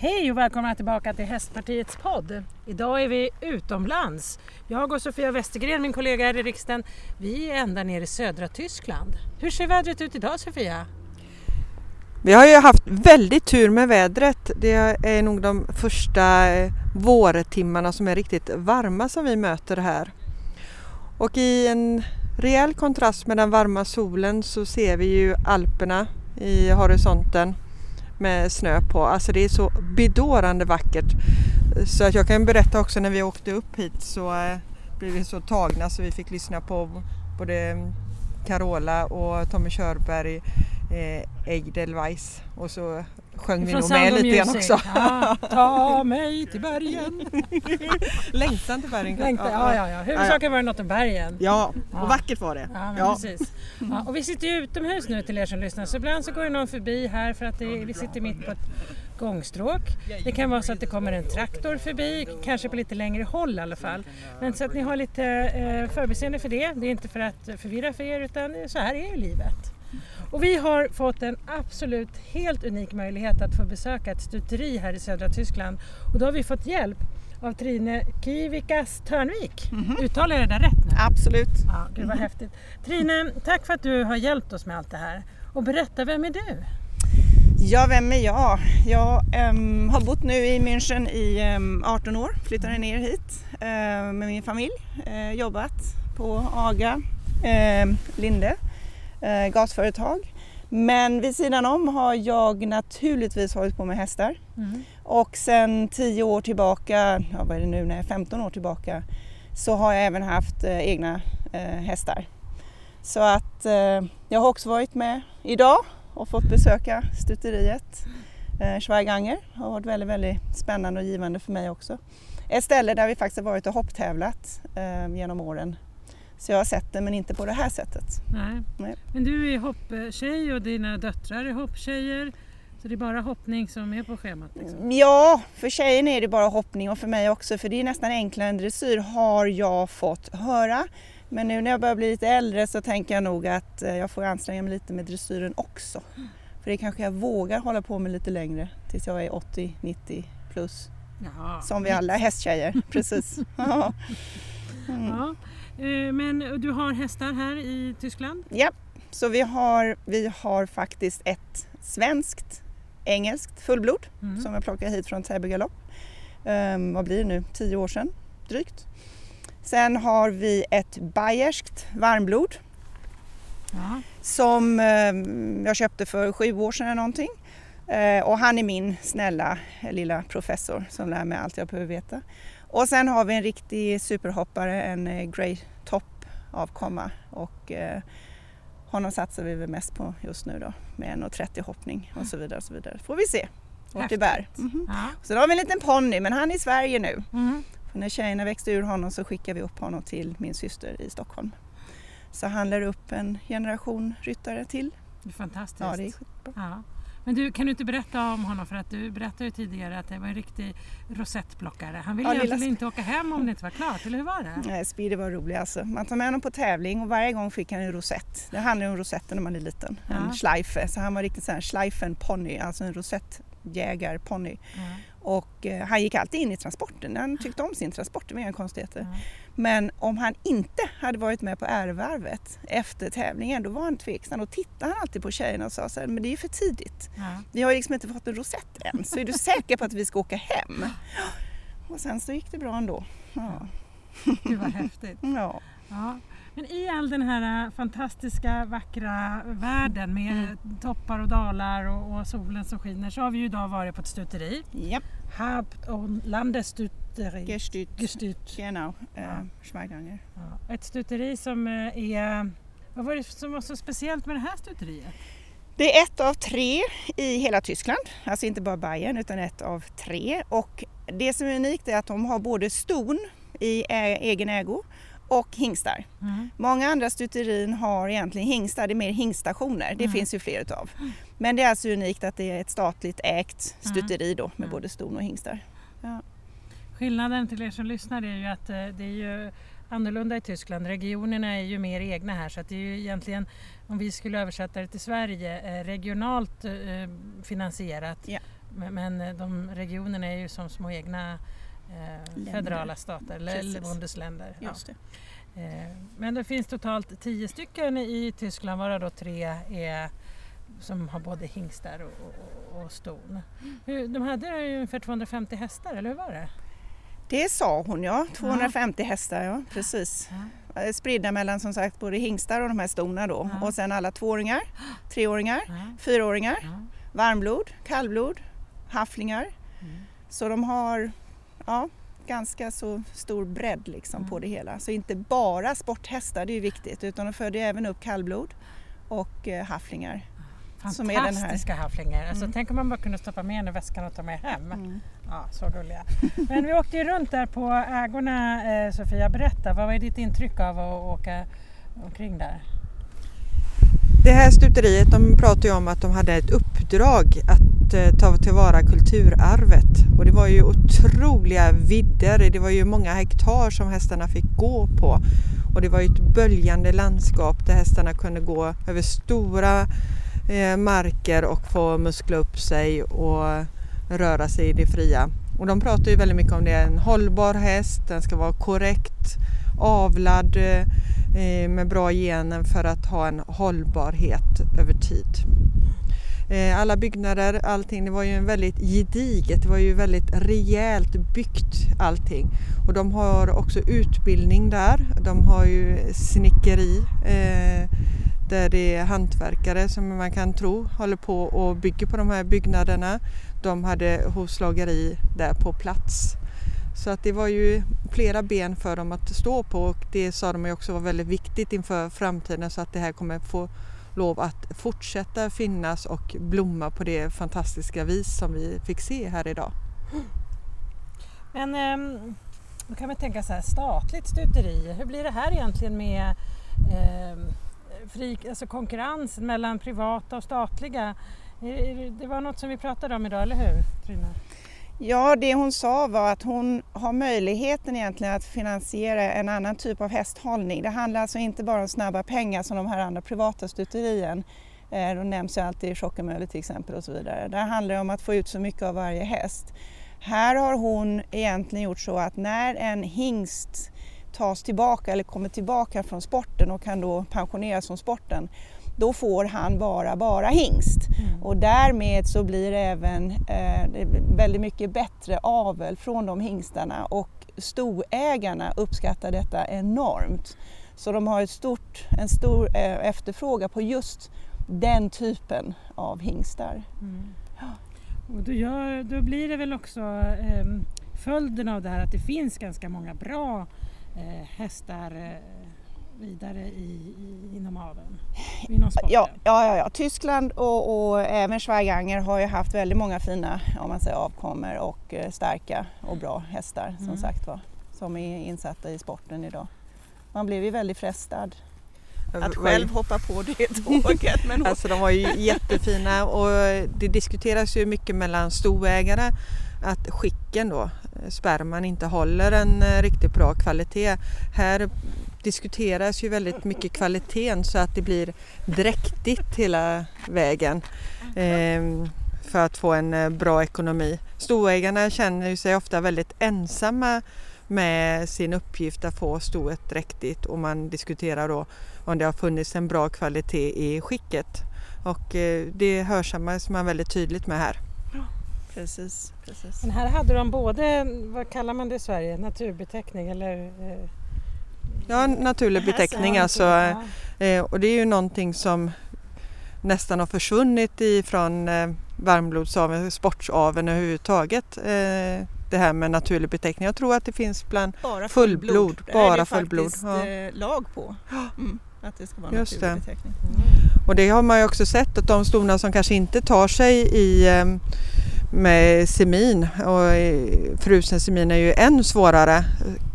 Hej och välkomna tillbaka till Hästpartiets podd. Idag är vi utomlands. Jag och Sofia Westergren, min kollega här i riksdagen, vi är ända nere i södra Tyskland. Hur ser vädret ut idag Sofia? Vi har ju haft väldigt tur med vädret. Det är nog de första eh, vårtimmarna som är riktigt varma som vi möter här. Och i en rejäl kontrast med den varma solen så ser vi ju Alperna i horisonten med snö på. Alltså det är så bedårande vackert. Så att jag kan berätta också när vi åkte upp hit så eh, blev vi så tagna så vi fick lyssna på både Carola och Tommy Körberg, eh, Edelweiss och så sjöng vi nog med lite grann också. Ja, ta mig till bergen. Längtan till bergen. Längtan, ja, ja, ja. Huvudsaken var det något om bergen. Ja, och vackert var det. Ja, men precis. Ja, och vi sitter ju utomhus nu till er som lyssnar så ibland så går det någon förbi här för att det, vi sitter mitt på ett gångstråk. Det kan vara så att det kommer en traktor förbi, kanske på lite längre håll i alla fall. Men så att ni har lite eh, förbiseende för det. Det är inte för att förvirra för er utan så här är ju livet. Och vi har fått en absolut helt unik möjlighet att få besöka ett stuteri här i södra Tyskland. Och då har vi fått hjälp av Trine Kivikas Törnvik. Mm -hmm. Uttalar jag det där rätt nu? Absolut. Ja, det var häftigt. Trine, tack för att du har hjälpt oss med allt det här. Och berätta, vem är du? Ja, vem är jag? Jag um, har bott nu i München i um, 18 år, flyttade ner hit uh, med min familj, uh, jobbat på AGA, uh, Linde, uh, gasföretag. Men vid sidan om har jag naturligtvis hållit på med hästar. Mm. Och sen 10 år tillbaka, ja, vad är det nu, nej, 15 år tillbaka, så har jag även haft egna hästar. Så att jag har också varit med idag och fått besöka stuteriet eh, Schweiganger. Det har varit väldigt, väldigt spännande och givande för mig också. Ett ställe där vi faktiskt har varit och hopptävlat eh, genom åren. Så jag har sett det men inte på det här sättet. Nej. Nej. Men du är hopptjej och dina döttrar är hopptjejer. Så det är bara hoppning som är på schemat? Liksom. Ja, för tjejen är det bara hoppning och för mig också för det är nästan enklare än dressyr har jag fått höra. Men nu när jag börjar bli lite äldre så tänker jag nog att eh, jag får anstränga mig lite med dressyren också. För det kanske jag vågar hålla på med lite längre tills jag är 80-90 plus. Jaha. Som vi alla hästtjejer, precis. Ja. Mm. ja. Eh, men du har hästar här i Tyskland? Ja, så vi har, vi har faktiskt ett svenskt, engelskt fullblod mm. som jag plockade hit från Täby galopp. Um, vad blir det nu, tio år sedan drygt. Sen har vi ett bayerskt varmblod ja. som eh, jag köpte för sju år sedan eller någonting. Eh, och han är min snälla lilla professor som lär mig allt jag behöver veta. Och sen har vi en riktig superhoppare, en eh, Grey Top avkomma och eh, honom satsar vi väl mest på just nu då med 1,30 hoppning och så vidare. Och så vidare. Får vi se vart det bär. Mm -hmm. ja. Sen har vi en liten ponny men han är i Sverige nu. Mm. För när tjejerna växte ur honom så skickade vi upp honom till min syster i Stockholm. Så han lär upp en generation ryttare till. Det är fantastiskt. Ja, det är skitbra. Ja. Men du, kan du inte berätta om honom? För att du berättade ju tidigare att det var en riktig rosettplockare. Han ville ja, egentligen inte åka hem om det inte var klart, eller hur var det? Nej, Speedy var rolig alltså. Man tar med honom på tävling och varje gång fick han en rosett. Det handlar om rosetten när man är liten, ja. en schleife. Så han var riktigt en schleifen-ponny, alltså en rosettjägarponny. Ja. Och eh, han gick alltid in i transporten, han tyckte om sin transport, det var inga konstigheter. Mm. Men om han inte hade varit med på ärevarvet efter tävlingen då var han tveksam och tittade han alltid på tjejerna och sa så här, men det är ju för tidigt. Mm. Vi har ju liksom inte fått en rosett än, så är du säker på att vi ska åka hem? Och sen så gick det bra ändå. Ja. Det var häftigt. ja. ja. Men i all den här äh, fantastiska vackra världen med mm. toppar och dalar och, och, solen som skiner så har vi ju idag varit på ett stuteri. Yep. Haupt och Landesstuteri. Gestüt. Gestüt. Genau, äh, ja. Schweiganger. Ja. Ett stuteri som äh, är... Vad var det som var så speciellt med det här stuteriet? Det är ett av tre i hela Tyskland, alltså inte bara Bayern utan ett av tre. Och det som är unikt är att de har både ston i egen ägo och hingstar. Mm. Många andra stuterin har egentligen hingstar, det är mer hingstationer, det mm. finns ju fler utav. Men det är alltså unikt att det är ett statligt ägt mm. stuteri då med mm. både ston och hingstar. Ja. Skillnaden till er som lyssnar är ju att eh, det är ju annorlunda i Tyskland. Regionerna är ju mer egna här så att det är ju egentligen, om vi skulle översätta det till Sverige, eh, regionalt eh, finansierat. Ja. Men, de regionerna är ju som små egna eh, federala stater, eller bundesländer. Eh, men det finns totalt tio stycken i Tyskland varav då tre är som har både hingstar och, och, och ston. Hur, de hade ungefär 250 hästar, eller hur var det? Det sa hon ja, 250 ja. hästar ja, precis. Ja. Eh, spridda mellan som sagt både hingstar och de här stona då. Ja. Och sen alla tvååringar, treåringar, fyraåringar, varmblod, kallblod, hafflingar. Mm. Så de har ja, ganska så stor bredd liksom mm. på det hela. Så inte bara sporthästar, det är viktigt, utan de föder även upp kallblod och eh, hafflingar. Fantastiska havflingar. Alltså, mm. Tänk om man bara kunde stoppa med en i väskan och ta med hem. Mm. Ja, så gulliga. Men vi åkte ju runt där på ägorna eh, Sofia, berätta, vad var ditt intryck av att åka omkring där? Det här stuteriet de pratade ju om att de hade ett uppdrag att eh, ta tillvara kulturarvet och det var ju otroliga vidder. Det var ju många hektar som hästarna fick gå på och det var ju ett böljande landskap där hästarna kunde gå över stora eh, marker och få muskla upp sig och röra sig i det fria. Och de pratar ju väldigt mycket om det, en hållbar häst, den ska vara korrekt avlad eh, med bra gener för att ha en hållbarhet över tid. Eh, alla byggnader, allting, det var ju en väldigt gediget, det var ju väldigt rejält byggt allting. Och de har också utbildning där, de har ju snickeri eh, där det är hantverkare som man kan tro håller på och bygger på de här byggnaderna. De hade hovslageri där på plats. Så att det var ju flera ben för dem att stå på och det sa de också var väldigt viktigt inför framtiden så att det här kommer få lov att fortsätta finnas och blomma på det fantastiska vis som vi fick se här idag. Men ehm, då kan man tänka så här, statligt stuteri, hur blir det här egentligen med eh, fri, alltså konkurrensen mellan privata och statliga? Det var något som vi pratade om idag, eller hur Trina? Ja, det hon sa var att hon har möjligheten egentligen att finansiera en annan typ av hästhållning. Det handlar alltså inte bara om snabba pengar som de här andra privata stuterien. De eh, då nämns ju alltid Tjockemölle till exempel och så vidare. Där handlar det om att få ut så mycket av varje häst. Här har hon egentligen gjort så att när en hingst tas tillbaka eller kommer tillbaka från sporten och kan då pensioneras från sporten då får han vara bara hingst. Mm. Och därmed så blir det även eh, väldigt mycket bättre avel från de hingstarna och stoägarna uppskattar detta enormt. Så de har ett stort, en stor eh, efterfrågan på just den typen av hingstar. Mm. Och då, gör, då, blir det väl också eh, följden av det här att det finns ganska många bra hästar eh, vidare i, i, inom aveln? Inom sporten? Ja, ja, ja, ja. Tyskland och, och även Schweiganger har ju haft väldigt många fina om man säger, avkommor och eh, starka och bra hästar som mm. sagt var som är insatta i sporten idag. Man blev ju väldigt frestad att själv hoppa på det tåget. Men alltså de var ju jättefina och det diskuteras ju mycket mellan stoägare att skicken då, eh, sperman inte håller en eh, riktigt bra kvalitet. Här diskuteras ju väldigt mycket kvaliteten så att det blir dräktigt hela vägen eh, för att få en eh, bra ekonomi. Stoägarna känner sig ofta väldigt ensamma med sin uppgift att få stoet dräktigt och man diskuterar då om det har funnits en bra kvalitet i skicket. Och det hörsammas man väldigt tydligt med här. Precis, precis. Men här hade de både, vad kallar man det i Sverige, naturbeteckning eller? Eh... Ja, naturlig beteckning alltså. Ja. Eh, och det är ju någonting som nästan har försvunnit ifrån eh, varmblodsaveln, sportsaveln överhuvudtaget. Eh, det här med naturlig beteckning. Jag tror att det finns bland bara fullblod. fullblod. Bara det är fullblod. faktiskt ja. Eh, lag på. Mm. Att det ska vara Just naturlig det. beteckning. Mm. Och det har man ju också sett att de stona som kanske inte tar sig i med semin och frusen semin är ju än svårare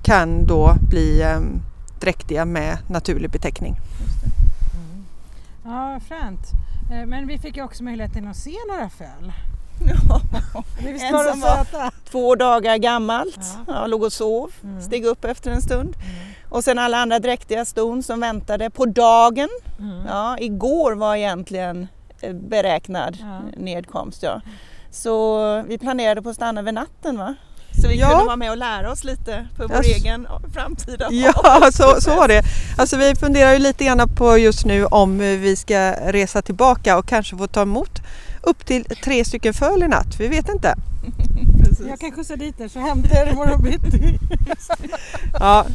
kan då bli ehm, dräktiga med naturlig beteckning. Mm. Ja, fränt. Eh, men vi fick ju också möjligheten att se några föl. Ja, en som var två dagar gammalt, ja. Ja, låg och sov, mm. steg upp efter en stund. Mm. Och sen alla andra dräktiga ston som väntade på dagen. Mm. Ja, igår var egentligen eh, beräknad ja. nedkomst. Ja. Så vi planerade på att stanna över natten va? Så vi Ja. kunde vara med och lära oss lite för vår Yes. egen framtida Ja, så, så var det. Alltså vi funderar ju lite grann på just nu om vi ska resa tillbaka och kanske få ta emot upp till tre stycken föl i natt. Vi vet inte. Jag kan skjutsa dit er så hämtar jag er imorgon bitti. Ja,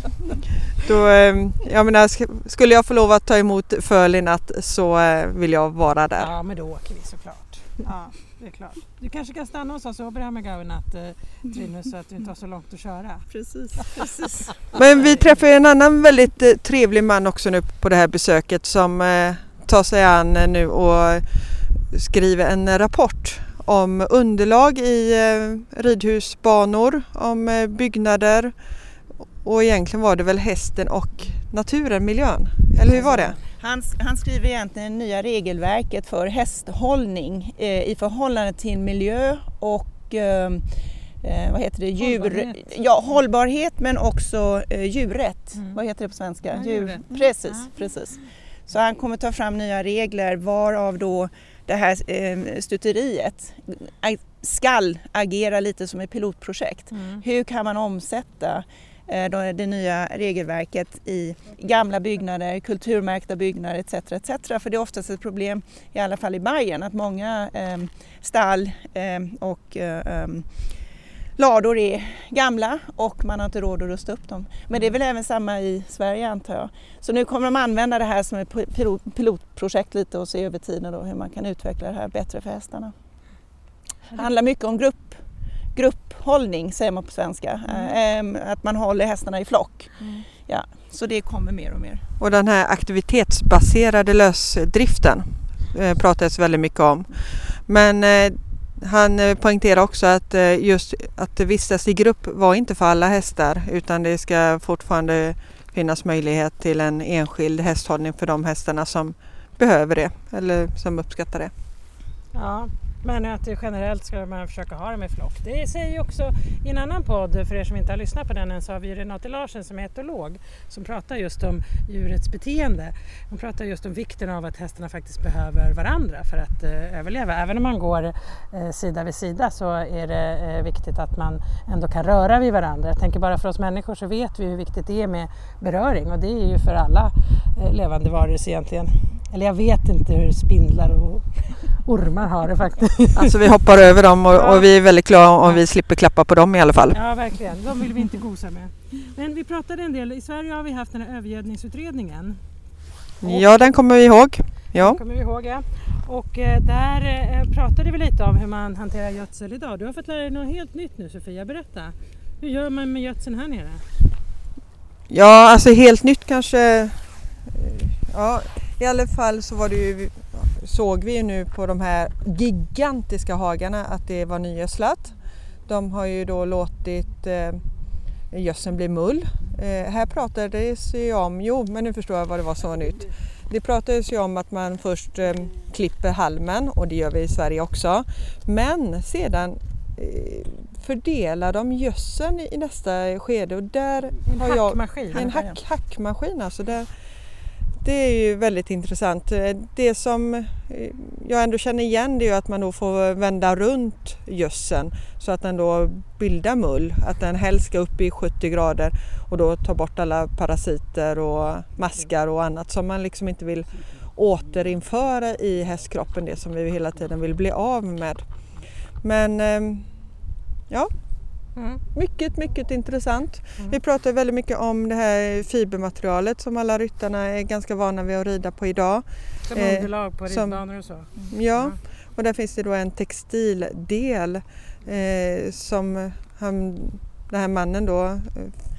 då, eh, jag menar, sk- skulle jag få lov att ta emot föl i natt så eh, vill jag vara där. Ja men då åker vi såklart. Ja, det är klart. Du kanske kan stanna hos oss och Abraham i natt eh, Trinus så att du inte har så långt att köra. Precis, precis. Men vi träffar en annan väldigt eh, trevlig man också nu på det här besöket som eh, tar sig an eh, nu och skriver en rapport om underlag i eh, ridhusbanor, om eh, byggnader och egentligen var det väl hästen och naturen, miljön. Eller hur var det? Han, han skriver egentligen det nya regelverket för hästhållning eh, i förhållande till miljö och eh, eh, vad heter det? Djur, Hållbarhet. Ja, hållbarhet men också eh, djurrätt. Mm. Vad heter det på svenska? Ja, Djur. Mm. Precis, Ja. precis. Så han kommer ta fram nya regler varav då det här eh, stuteriet skall agera lite som ett pilotprojekt. Mm. Hur kan man omsätta Eh, det nya regelverket i gamla byggnader, kulturmärkta byggnader etc. etc. För det är oftast ett problem, i alla fall i Bayern, att många eh, stall eh, och eh, ehm, lador är gamla och man har inte råd att rusta upp dem. Men det är väl även samma i Sverige antar jag. Så nu kommer de använda det här som ett pilotprojekt lite och se över tiden då hur man kan utveckla det här bättre för hästarna. Det handlar mycket om grupp, grupphållning säger man på svenska. Eh, Att man håller hästarna i flock. Mm. Ja, så det kommer mer och mer. Och den här aktivitetsbaserade lösdriften eh, pratades väldigt mycket om. Men eh, han eh, poängterar också att eh, just att vistas i grupp var inte för alla hästar utan det ska fortfarande finnas möjlighet till en enskild hästhållning för de hästarna som behöver det eller som uppskattar det. Ja, men att generellt ska man försöka ha dem i flock. Det säger ju också i en annan podd, för er som inte har lyssnat på den än, så har vi Renate Larsen som är etolog som pratar just om djurets beteende. Hon pratar just om vikten av att hästarna faktiskt behöver varandra för att eh, överleva. Även om man går eh, sida vid sida så är det eh, viktigt att man ändå kan röra vid varandra. Jag tänker bara för oss människor så vet vi hur viktigt det är med beröring och det är ju för alla eh, levande varelser egentligen. Eller jag vet inte hur spindlar och ormar har det faktiskt. Alltså vi hoppar över dem och, och vi är väldigt glada om vi slipper klappa på dem i alla fall. Ja, verkligen. De vill vi inte gosa med. Men vi pratade en del, i Sverige har vi haft den här övergödningsutredningen. Ja, den kommer vi ihåg. Ja. kommer vi ihåg ja. Och eh, där eh, pratade vi lite om hur man hanterar gödsel idag. Du har fått lära dig något helt nytt nu Sofia, berätta. Hur gör man med gödseln här nere? Ja, alltså helt nytt kanske. eh, Ja, i alla fall så var det ju, såg vi ju nu på de här gigantiska hagarna att det var nygödslat. De har ju då låtit eh, gödseln bli mull. Eh, här pratades ju om, jo men nu förstår jag vad det var som var nytt. Det pratades ju om att man först eh, klipper halmen och det gör vi i Sverige också. Men sedan eh, fördelar de gödseln i nästa skede och där En har jag hackmaskin. en hack, hackmaskin alltså. Det, det är ju väldigt intressant. Eh, det som eh, jag ändå känner igen det är ju att man då får vända runt gödseln så att den då bildar mull. Att den helst ska upp i 70 grader och då ta bort alla parasiter och maskar och annat som man liksom inte vill återinföra i hästkroppen. Det som vi hela tiden vill bli av med. Men eh, ja, Mm. mycket, mycket intressant. Mm. Vi pratar väldigt mycket om det här fibermaterialet som alla ryttarna är ganska vana vid att rida på idag. Som eh, underlag på som- ridbanor och så. Ja, och där finns det då en textildel eh, som han, den här mannen då, eh,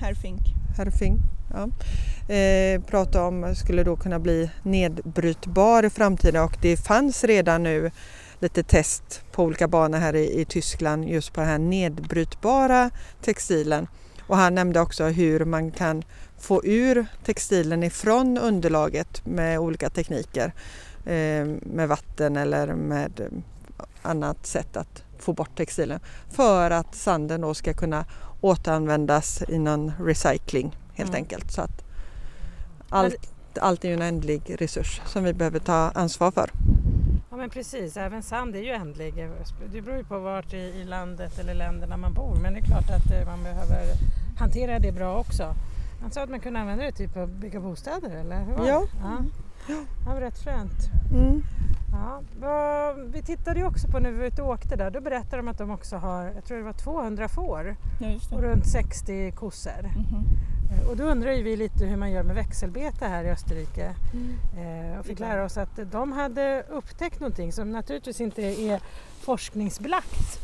Herr Fink. herr Fink, ja, eh, pratade om skulle då kunna bli nedbrytbar i framtiden och det fanns redan nu lite test på olika banor här i, i Tyskland just på den här nedbrytbara textilen. Och han nämnde också hur man kan få ur textilen ifrån underlaget med olika tekniker. Eh, med vatten eller med annat sätt att få bort textilen. För att sanden då ska kunna återanvändas i någon recycling helt Mm. enkelt. Så att allt, allt är ju en ändlig resurs som vi behöver ta ansvar för. Ja, men precis, även sand är ju ändlig. Det beror ju på vart i, landet eller länderna man bor men det är klart att eh, man behöver hantera det bra också. Han sa att man kunde använda det typ att bygga bostäder eller hur var Ja. det? Ja. Det var rätt fränt. Mm. Ja, vi tittade ju också på när vi var ute och åkte där, då berättade de att de också har, jag tror det var 200 får Ja, och runt 60 kossor. Mhm. Eh, Och då undrar ju vi lite hur man gör med växelbete här i Österrike. Eh, och fick lära oss att de hade upptäckt någonting som naturligtvis inte är forskningsbelagt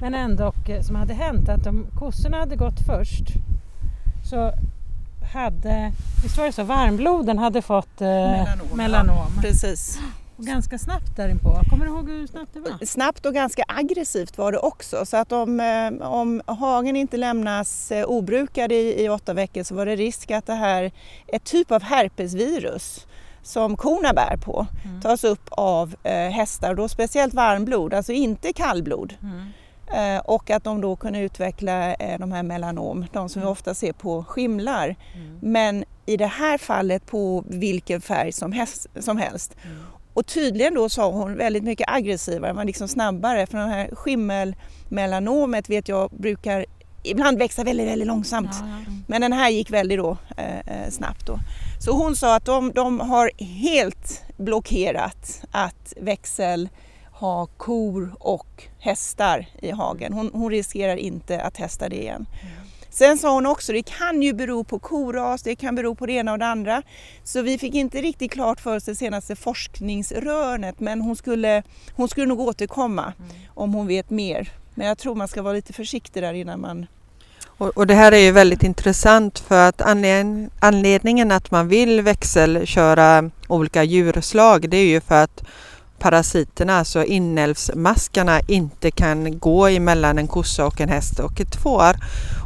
men ändå eh, som hade hänt att om kossorna hade gått först så hade, visst var det så, varmbloden hade fått eh, Melanom, melanom. Precis. Och ganska snabbt därinpå. Kommer du ihåg hur snabbt det var? Snabbt och ganska aggressivt var det också. Så att om, eh, om hagen inte lämnas eh, obrukad i, i åtta veckor så var det risk att det här, ett typ av herpesvirus som korna bär på, Mm. tas upp av eh, hästar, och då speciellt varmblod, alltså inte kallblod. Mm. Eh, och att de då kunde utveckla eh, de här melanom, de som vi ofta ser på skimlar. Mm. Men i det här fallet på vilken färg som, häst, som helst. Mm. Och tydligen då sa hon väldigt mycket aggressivare, man liksom snabbare för den här skimmelmelanomet vet jag brukar ibland växa väldigt, väldigt långsamt. Ja, ja. Men den här gick väldigt då, eh, eh, snabbt då. Så hon sa att de, de har helt blockerat att växel ha kor och hästar i hagen. Hon, hon riskerar inte att testa det igen. Sen sa hon också, det kan ju bero på koras, det kan bero på det ena och det andra. Så vi fick inte riktigt klart för oss det senaste forskningsrönet men hon skulle, hon skulle nog återkomma om hon vet mer. Men jag tror man ska vara lite försiktig där innan man... Och, det här är ju väldigt intressant för att anled- anledningen att man vill växelköra olika djurslag det är ju för att parasiterna, alltså inälvsmaskarna, inte kan gå emellan en kossa och en häst och ett får.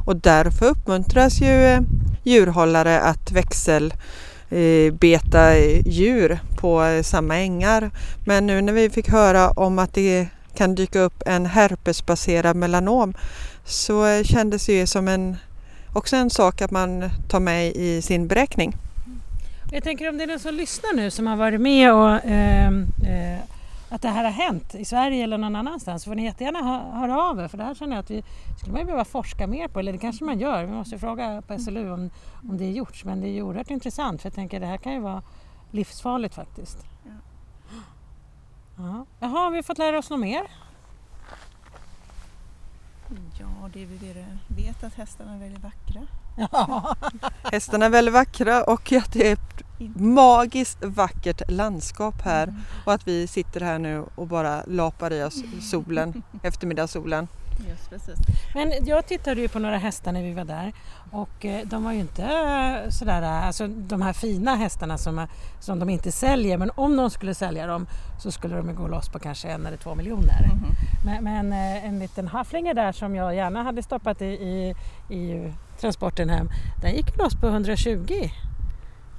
Och därför uppmuntras ju eh, djurhållare att växel eh, beta eh, djur på samma ängar. Men nu när vi fick höra om att det kan dyka upp en herpesbaserad melanom så kändes det som en, också en sak att man tar med i sin beräkning. Jag tänker om det är någon som lyssnar nu som har varit med och ehm, eh, att det här har hänt i Sverige eller någon annanstans så får ni jättegärna hö- höra av er för det här känner jag att vi skulle man ju behöva forska mer på eller det kanske man gör. Vi måste fråga på SLU om, om det är gjorts men det är ju oerhört intressant för jag tänker det här kan ju vara livsfarligt faktiskt. Ja. Ja. Jaha, har vi fått lära oss något mer? Ja, det vi vet att hästarna är väldigt vackra. Ja. Hästarna är väldigt vackra och att det är magiskt vackert landskap här och att vi sitter här nu och bara lapar i oss solen, eftermiddagssolen. Just precis. Men jag tittade ju på några hästar när vi var där och eh, de var ju inte eh, sådär, eh, alltså de här fina hästarna som, som de inte säljer men om de skulle sälja dem så skulle de gå loss på kanske en eller två miljoner. Mhm. Men, men en liten haflinge där som jag gärna hade stoppat i, i, i transporten hem, den gick loss på 120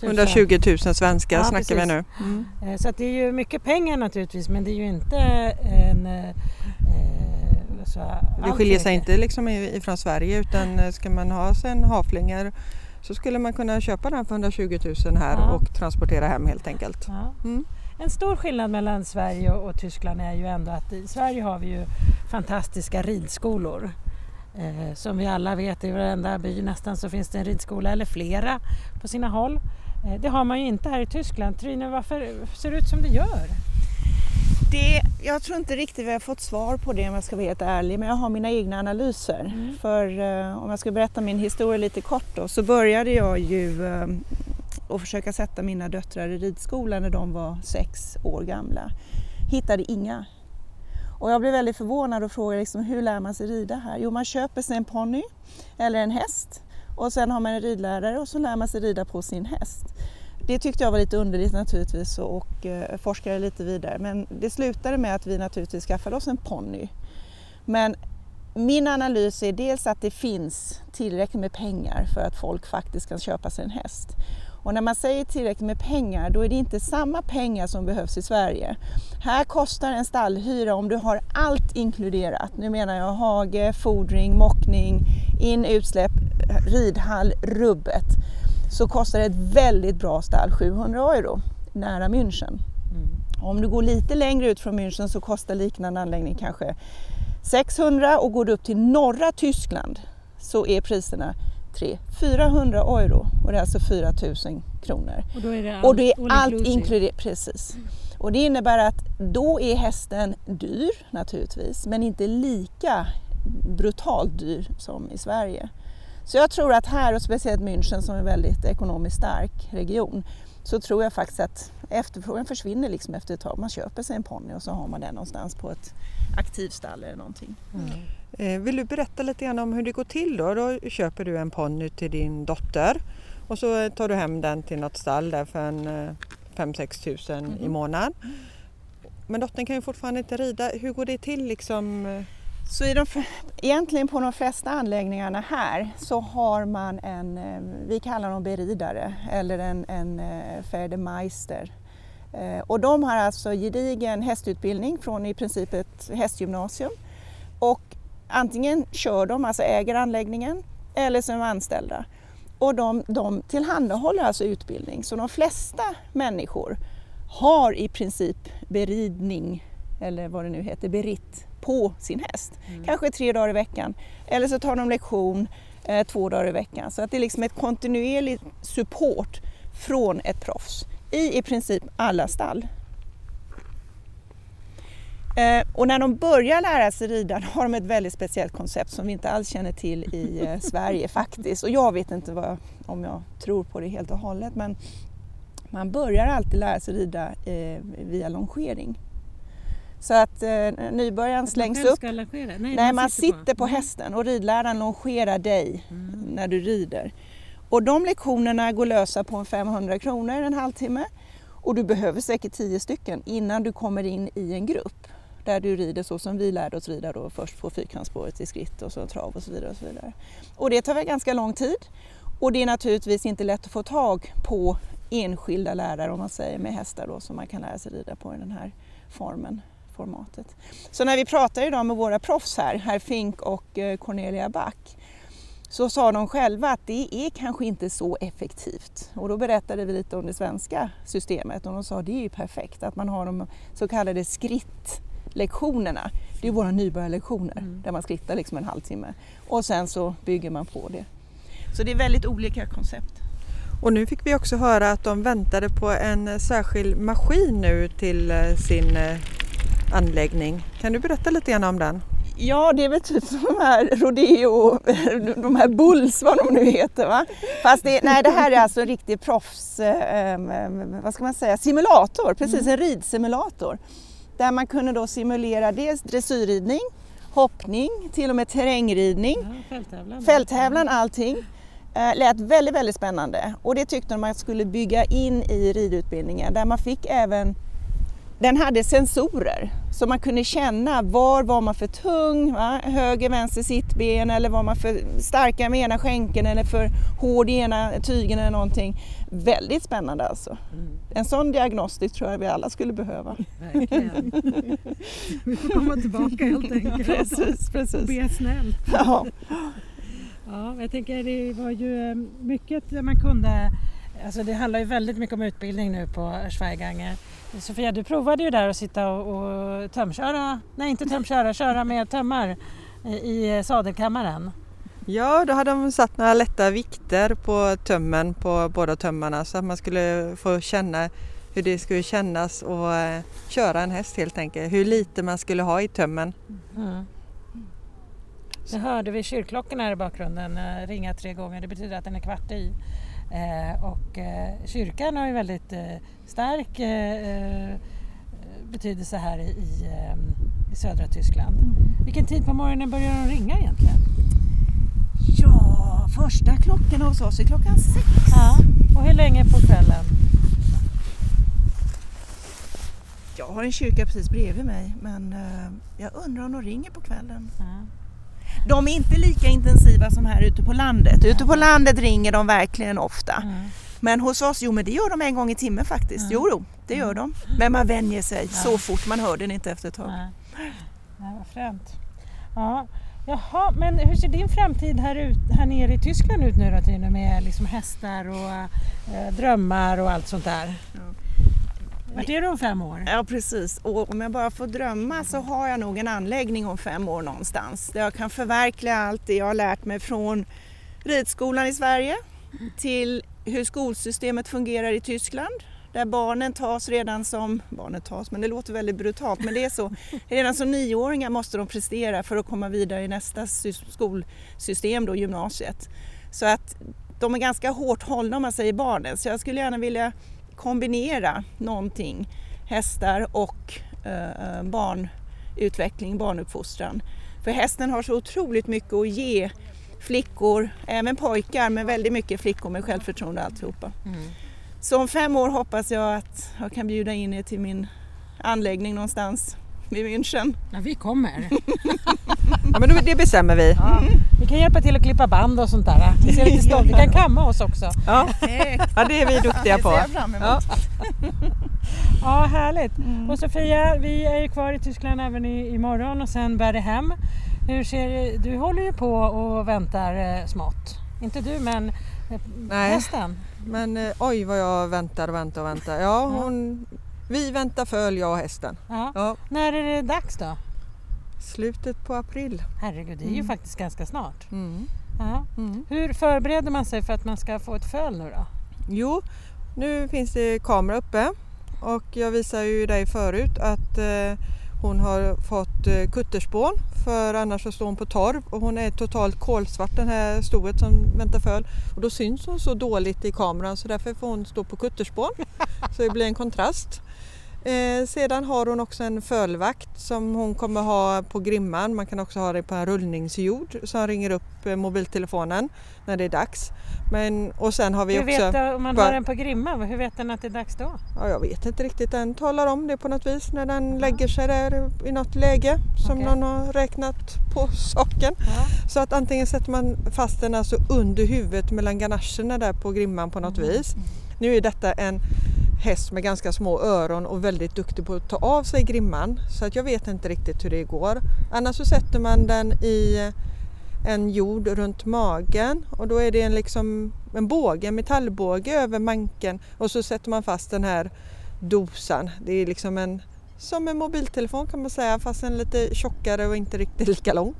000. 120 000 svenskar Ja, snackar vi precis. nu. Mm. Eh, Så att det är ju mycket pengar naturligtvis men det är ju inte en... eh, eh, så Det skiljer sig inte liksom i- ifrån Sverige utan eh, ska man ha sig en haflinger så skulle man kunna köpa den för 120 000 här Ja. och transportera hem helt enkelt. Ja. Mm. En stor skillnad mellan Sverige och, och Tyskland är ju ändå att i Sverige har vi ju fantastiska ridskolor. Eh, som vi alla vet, i varenda by nästan så finns det en ridskola eller flera på sina håll. Eh, det har man ju inte här i Tyskland. Trine, varför ser det ut som det gör? Det, jag tror inte riktigt vi har fått svar på det om jag ska vara helt ärlig, men jag har mina egna analyser. Mm. För eh, om jag ska berätta min historia lite kort då, så började jag ju eh, att försöka sätta mina döttrar i ridskola när de var sex år gamla. Hittade inga. Och jag blev väldigt förvånad och frågade liksom, hur lär man sig rida här? Jo, man köper sig en ponny eller en häst och sen har man en ridlärare och så lär man sig rida på sin häst. Det tyckte jag var lite underligt naturligtvis och, och eh, forskade lite vidare. Men det slutade med att vi naturligtvis skaffade oss en ponny. Men min analys är dels att det finns tillräckligt med pengar för att folk faktiskt kan köpa sig en häst. Och när man säger tillräckligt med pengar, då är det inte samma pengar som behövs i Sverige. Här kostar en stallhyra, om du har allt inkluderat, nu menar jag hage, fodring, mockning, in, utsläpp, ridhall, rubbet, så kostar ett väldigt bra stall 700 euro nära München. Om du går lite längre ut från München så kostar liknande anläggning kanske 600 och går du upp till norra Tyskland så är priserna 300-400 euro och det är alltså 4000 kronor. Och då är det Och det är all allt inkluderat, precis. Och det innebär att då är hästen dyr naturligtvis, men inte lika brutalt dyr som i Sverige. Så jag tror att här, och speciellt München som är en väldigt ekonomiskt stark region, så tror jag faktiskt att efterfrågan försvinner liksom efter ett tag. Man köper sig en ponny och så har man den någonstans på ett aktivstall eller någonting. Eh, Vill du berätta lite grann om hur det går till då? Då köper du en ponny till din dotter och så tar du hem den till något stall där för en eh, 5-6 tusen i månaden. Men dottern kan ju fortfarande inte rida. Hur går det till liksom? Så i de, egentligen på de flesta anläggningarna här så har man en, eh, vi kallar dem beridare eller en, en eh, Färdemeister. Eh, och de har alltså gedigen hästutbildning från i princip ett hästgymnasium. Och antingen kör de, alltså äger anläggningen, eller så är de anställda. Och de, de tillhandahåller alltså utbildning. Så de flesta människor har i princip beridning, eller vad det nu heter, beritt på sin häst. Kanske tre dagar i veckan. Eller så tar de lektion eh, två dagar i veckan. Så att det är liksom ett kontinuerligt support från ett proffs i i princip alla stall. Eh, och när de börjar lära sig rida har de ett väldigt speciellt koncept som vi inte alls känner till i eh, Sverige faktiskt. Och jag vet inte vad, om jag tror på det helt och hållet men man börjar alltid lära sig rida eh, via longering. Så att eh, nybörjaren slängs upp. Nej, Nej, man sitter på hästen och ridläraren longerar dig när du rider. Och de lektionerna går lösa på en 500 kronor en halvtimme. Och du behöver säkert 10 stycken innan du kommer in i en grupp. Där du rider så som vi lärde oss rida då först på fyrkantsspåret i skritt och så trav och så vidare. Och, så vidare. och det tar väl ganska lång tid. Och det är naturligtvis inte lätt att få tag på enskilda lärare om man säger med hästar då som man kan lära sig rida på i den här formen, formatet. Så när vi pratar idag med våra proffs här, herr Fink och eh, Cornelia Back, så sa de själva att det är kanske inte så effektivt. Och då berättade vi lite om det svenska systemet och de sa att det är ju perfekt att man har de så kallade skrittlektionerna. Det är våra nybörjarlektioner där man skrittar liksom en halvtimme och sen så bygger man på det. Så det är väldigt olika koncept. Och nu fick vi också höra att de väntade på en särskild maskin nu till eh, sin eh, anläggning. Kan du berätta lite grann om den? Ja, det är väl typ som de här rodeo, de här bulls, vad de nu heter. Va? Fast det, nej, det här är alltså en riktig proffs, eh, vad ska man säga, simulator, precis en ridsimulator. Där man kunde då simulera dels dressyrridning, hoppning, till och med terrängridning, Ja, fälttävlan. fälttävlan, allting. Eh, lät väldigt, väldigt spännande och det tyckte de att man skulle bygga in i ridutbildningen där man fick även den hade sensorer så man kunde känna var var man för tung, va? höger, vänster sittben eller var man för starka med ena skänken eller för hård i ena tygen eller någonting. Väldigt spännande alltså. En sån diagnostik tror jag vi alla skulle behöva. Verkligen. Vi får komma tillbaka helt enkelt. Precis, precis. Be snäll. Ja. Ja, jag tänker det var ju eh, mycket man kunde Alltså det handlar ju väldigt mycket om utbildning nu på Schweiganger. Sofia, du provade ju där att sitta och, och tömköra, nej inte tömköra, köra med tömmar i, i sadelkammaren. Ja, då hade de satt några lätta vikter på tömmen på båda tömmarna så att man skulle få känna hur det skulle kännas att eh, köra en häst helt enkelt. Hur lite man skulle ha i tömmen. Mm. Det hörde vi kyrkklockorna här i bakgrunden eh, ringa tre gånger. Det betyder att den är kvart i. Eh, och eh, kyrkan har ju väldigt eh, stark betydelse här i, i, södra Tyskland. Vilken tid på morgonen börjar de ringa egentligen? ja, första klockan hos oss är klockan sex. Ja. Och hur länge på kvällen? Jag har en kyrka precis bredvid mig men jag undrar om de ringer på kvällen. Ja. De är inte lika intensiva som här ute på landet. Ute på landet ringer de verkligen ofta. Mm. Men hos oss, jo men det gör de en gång i timmen faktiskt. Mm. Jo, jo, det gör de. Men man vänjer sig så fort, man hör den inte efter ett tag. Nej. Nej, vad. Ja. Jaha, men hur ser din framtid här, ut, här nere i Tyskland ut nu då Trine med liksom hästar och eh, drömmar och allt sånt där? Vart är du om fem år? Ja precis, och om jag bara får drömma så har jag nog en anläggning om fem år någonstans där jag kan förverkliga allt det jag har lärt mig från ridskolan i Sverige till hur skolsystemet fungerar i Tyskland där barnen tas redan som, barnen tas, men det låter väldigt brutalt, men det är så. Redan som nioåringar måste de prestera för att komma vidare i nästa skolsystem, då gymnasiet. Så att de är ganska hårt hållna om man säger barnen, så jag skulle gärna vilja kombinera någonting, hästar och eh, barnutveckling, barnuppfostran. För hästen har så otroligt mycket att ge flickor, även pojkar, men väldigt mycket flickor med självförtroende och alltihopa. Mm. Så om fem år hoppas jag att jag kan bjuda in er till min anläggning någonstans vid München. Ja, vi kommer. ja, men det bestämmer vi. Ja. Vi kan hjälpa till att klippa band och sånt där. Vi ser lite stolt. Vi kan kamma oss också. Ja, ja det är vi duktiga på. Det fram emot. Ja. ja, härligt. Mm. Och Sofia, vi är ju kvar i Tyskland även i, imorgon och sen bär det hem. Hur ser, du håller ju på och väntar eh, smått. Inte du, men eh, Nej. hästen. Men eh, oj vad jag väntar och väntar och väntar. Ja, hon, vi väntar föl, jag och hästen. Ja. ja. När är det dags då? Slutet på april. Herregud, det är ju mm. faktiskt ganska snart. Mm. Mm. Hur förbereder man sig för att man ska få ett föl nu då? Jo, nu finns det kamera uppe och jag visade ju dig förut att eh, hon har fått eh, kutterspån för annars så står hon på torv och hon är totalt kolsvart den här stoet som väntar föl och då syns hon så dåligt i kameran så därför får hon stå på kutterspån så det blir en kontrast. Eh, sedan har hon också en fölvakt som hon kommer ha på grimman. Man kan också ha det på en rullningsjord som ringer upp eh, mobiltelefonen när det är dags. Men, och sen har vi hur också... Vet, om man har den på grimman, hur vet den att det är dags då? Ja, jag vet inte riktigt. Den talar om det på något vis när den ja. lägger sig där i något läge som okay. någon har räknat på saken. Ja. Så att antingen sätter man fast den alltså under huvudet mellan ganacherna där på grimman på något mm. vis. Nu är detta en häst med ganska små öron och väldigt duktig på att ta av sig grimman så att jag vet inte riktigt hur det går. Annars så sätter man den i en jord runt magen och då är det en, liksom, en båge, en metallbåge över manken och så sätter man fast den här dosan. Det är liksom en, som en mobiltelefon kan man säga fast en lite tjockare och inte riktigt lika lång.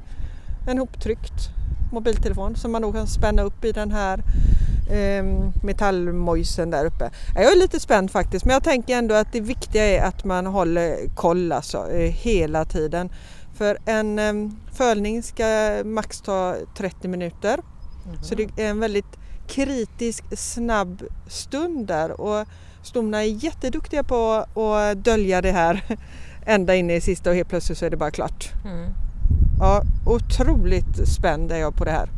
En hoptryckt mobiltelefon som man då kan spänna upp i den här metallmojsen där uppe. Jag är lite spänd faktiskt men jag tänker ändå att det viktiga är att man håller koll alltså, eh, hela tiden. För en eh, fölning ska max ta 30 minuter. Mm. Så det är en väldigt kritisk snabb stund där och stomna är jätteduktiga på att dölja det här ända in i sista och helt plötsligt så är det bara klart. Mm. Ja, otroligt spänd är jag på det här.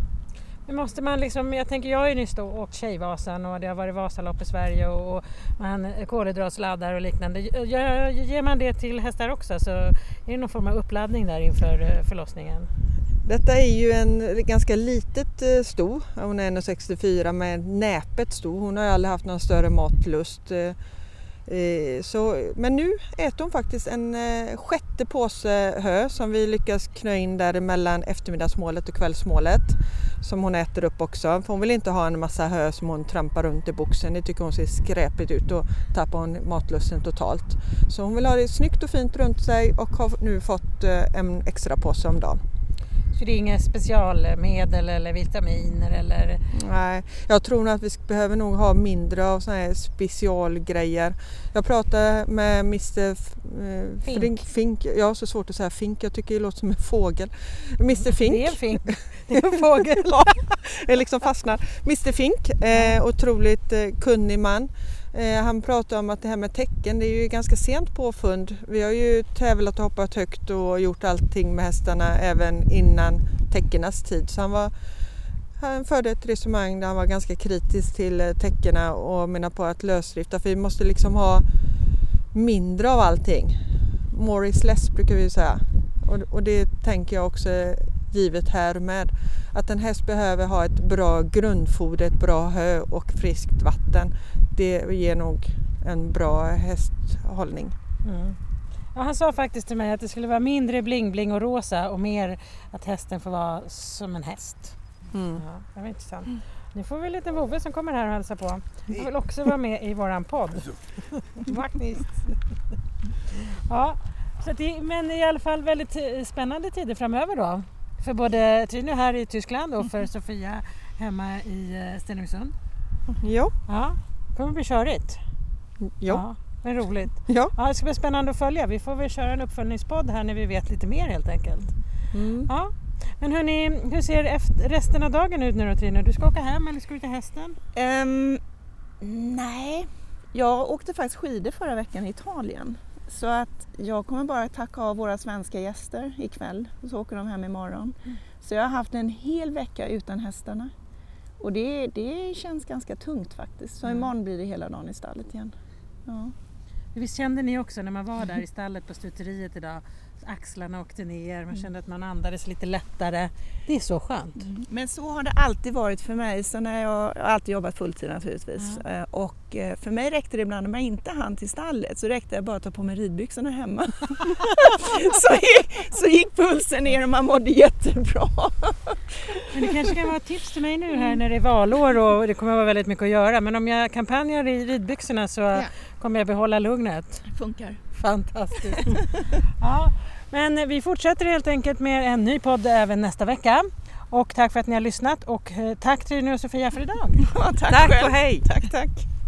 Måste man liksom, jag tänker jag har ju nyss då åkt Tjejvasan och det har varit Vasalopp i Sverige och man eh, kolhydratsladdar och liknande. Ger man det till hästar också så är det någon form av uppladdning där inför eh, förlossningen? Detta är ju en ganska litet eh, sto, hon är 1,64 med näpet sto. Hon har aldrig haft någon större matlust. Eh, så, men nu äter hon faktiskt en eh, sjätte påse hö som vi lyckas knö in där mellan eftermiddagsmålet och kvällsmålet. Som hon äter upp också. För hon vill inte ha en massa hö som hon trampar runt i boxen. Det tycker hon ser skräpigt ut och tappar hon matlusten totalt. Så hon vill ha det snyggt och fint runt sig och har nu fått eh, en extra påse om dagen. Så det är inga specialmedel eller vitaminer eller? Nej, jag tror nog att vi behöver nog ha mindre av sådana här specialgrejer. Jag pratade med Mr eh, Fink. Fink. Fink. Jag har så svårt att säga Fink, jag tycker det låter som en fågel. Mr Fink. Det är en fink, det är en fågel. ja, jag liksom fastnar. Mr Fink, eh, otroligt eh, kunnig man. Eh, han pratar om att det här med tecken, det är ju ganska sent påfund. Vi har ju tävlat och hoppat högt och gjort allting med hästarna även innan teckenas tid. Så han, var, han förde ett resonemang där han var ganska kritisk till eh, täckena och menar på att lösdrifta, för vi måste liksom ha mindre av allting. More is less brukar vi säga. Och, och det tänker jag också givet här med. Att en häst behöver ha ett bra grundfoder, ett bra hö och friskt vatten det ger nog en bra hästhållning. Mm. Ja, han sa faktiskt till mig att det skulle vara mindre bling-bling och rosa och mer att hästen får vara som en häst. Mm. Ja, det var intressant. Nu får vi en liten vovve som kommer här och hälsar på. Han vill också vara med i våran podd. Vaktist. ja, så det, men i alla fall väldigt eh, spännande tider framöver då. För både Trino här i Tyskland och för Sofia hemma i eh, Stenungsund. Jo, Ja, kommer bli körigt. jo, Ja, men roligt. ja. Ja, det ska bli spännande att följa. Vi får väl köra en uppföljningspodd här när vi vet lite mer helt enkelt. Mm. Ja. Men hörni, hur ser efter, resten av dagen ut nu då Trine? Du ska åka hem eller ska du till hästen? Ehm, nej, jag åkte faktiskt skidor förra veckan i Italien. Så att jag kommer bara tacka av våra svenska gäster ikväll och så åker de hem imorgon. Så jag har haft en hel vecka utan hästarna. Och det, det känns ganska tungt faktiskt. Så Mm. imorgon blir det hela dagen i stallet igen. Ja. Visst kände ni också när man var där i stallet på stuteriet idag? Axlarna åkte ner, man kände att man andades lite lättare. Det är så skönt. Men så har det alltid varit för mig. Så när jag, jag har alltid jobbat fulltid naturligtvis. Eh, Och eh, för mig räckte det ibland om jag inte hann till stallet så räckte det bara att ta på mig ridbyxorna hemma. så, gick, så gick pulsen ner och man mådde jättebra. Men det kanske kan vara ett tips till mig nu här när det är valår och det kommer att vara väldigt mycket att göra. Men om jag kampanjar i ridbyxorna så Ja. kommer jag behålla lugnet. Funkar. Fantastiskt. ja, men vi fortsätter helt enkelt med en ny podd även nästa vecka. Och tack för att ni har lyssnat och eh, tack Trine och Sofia för idag. Ja, tack Tack själv. och hej! Tack, tack.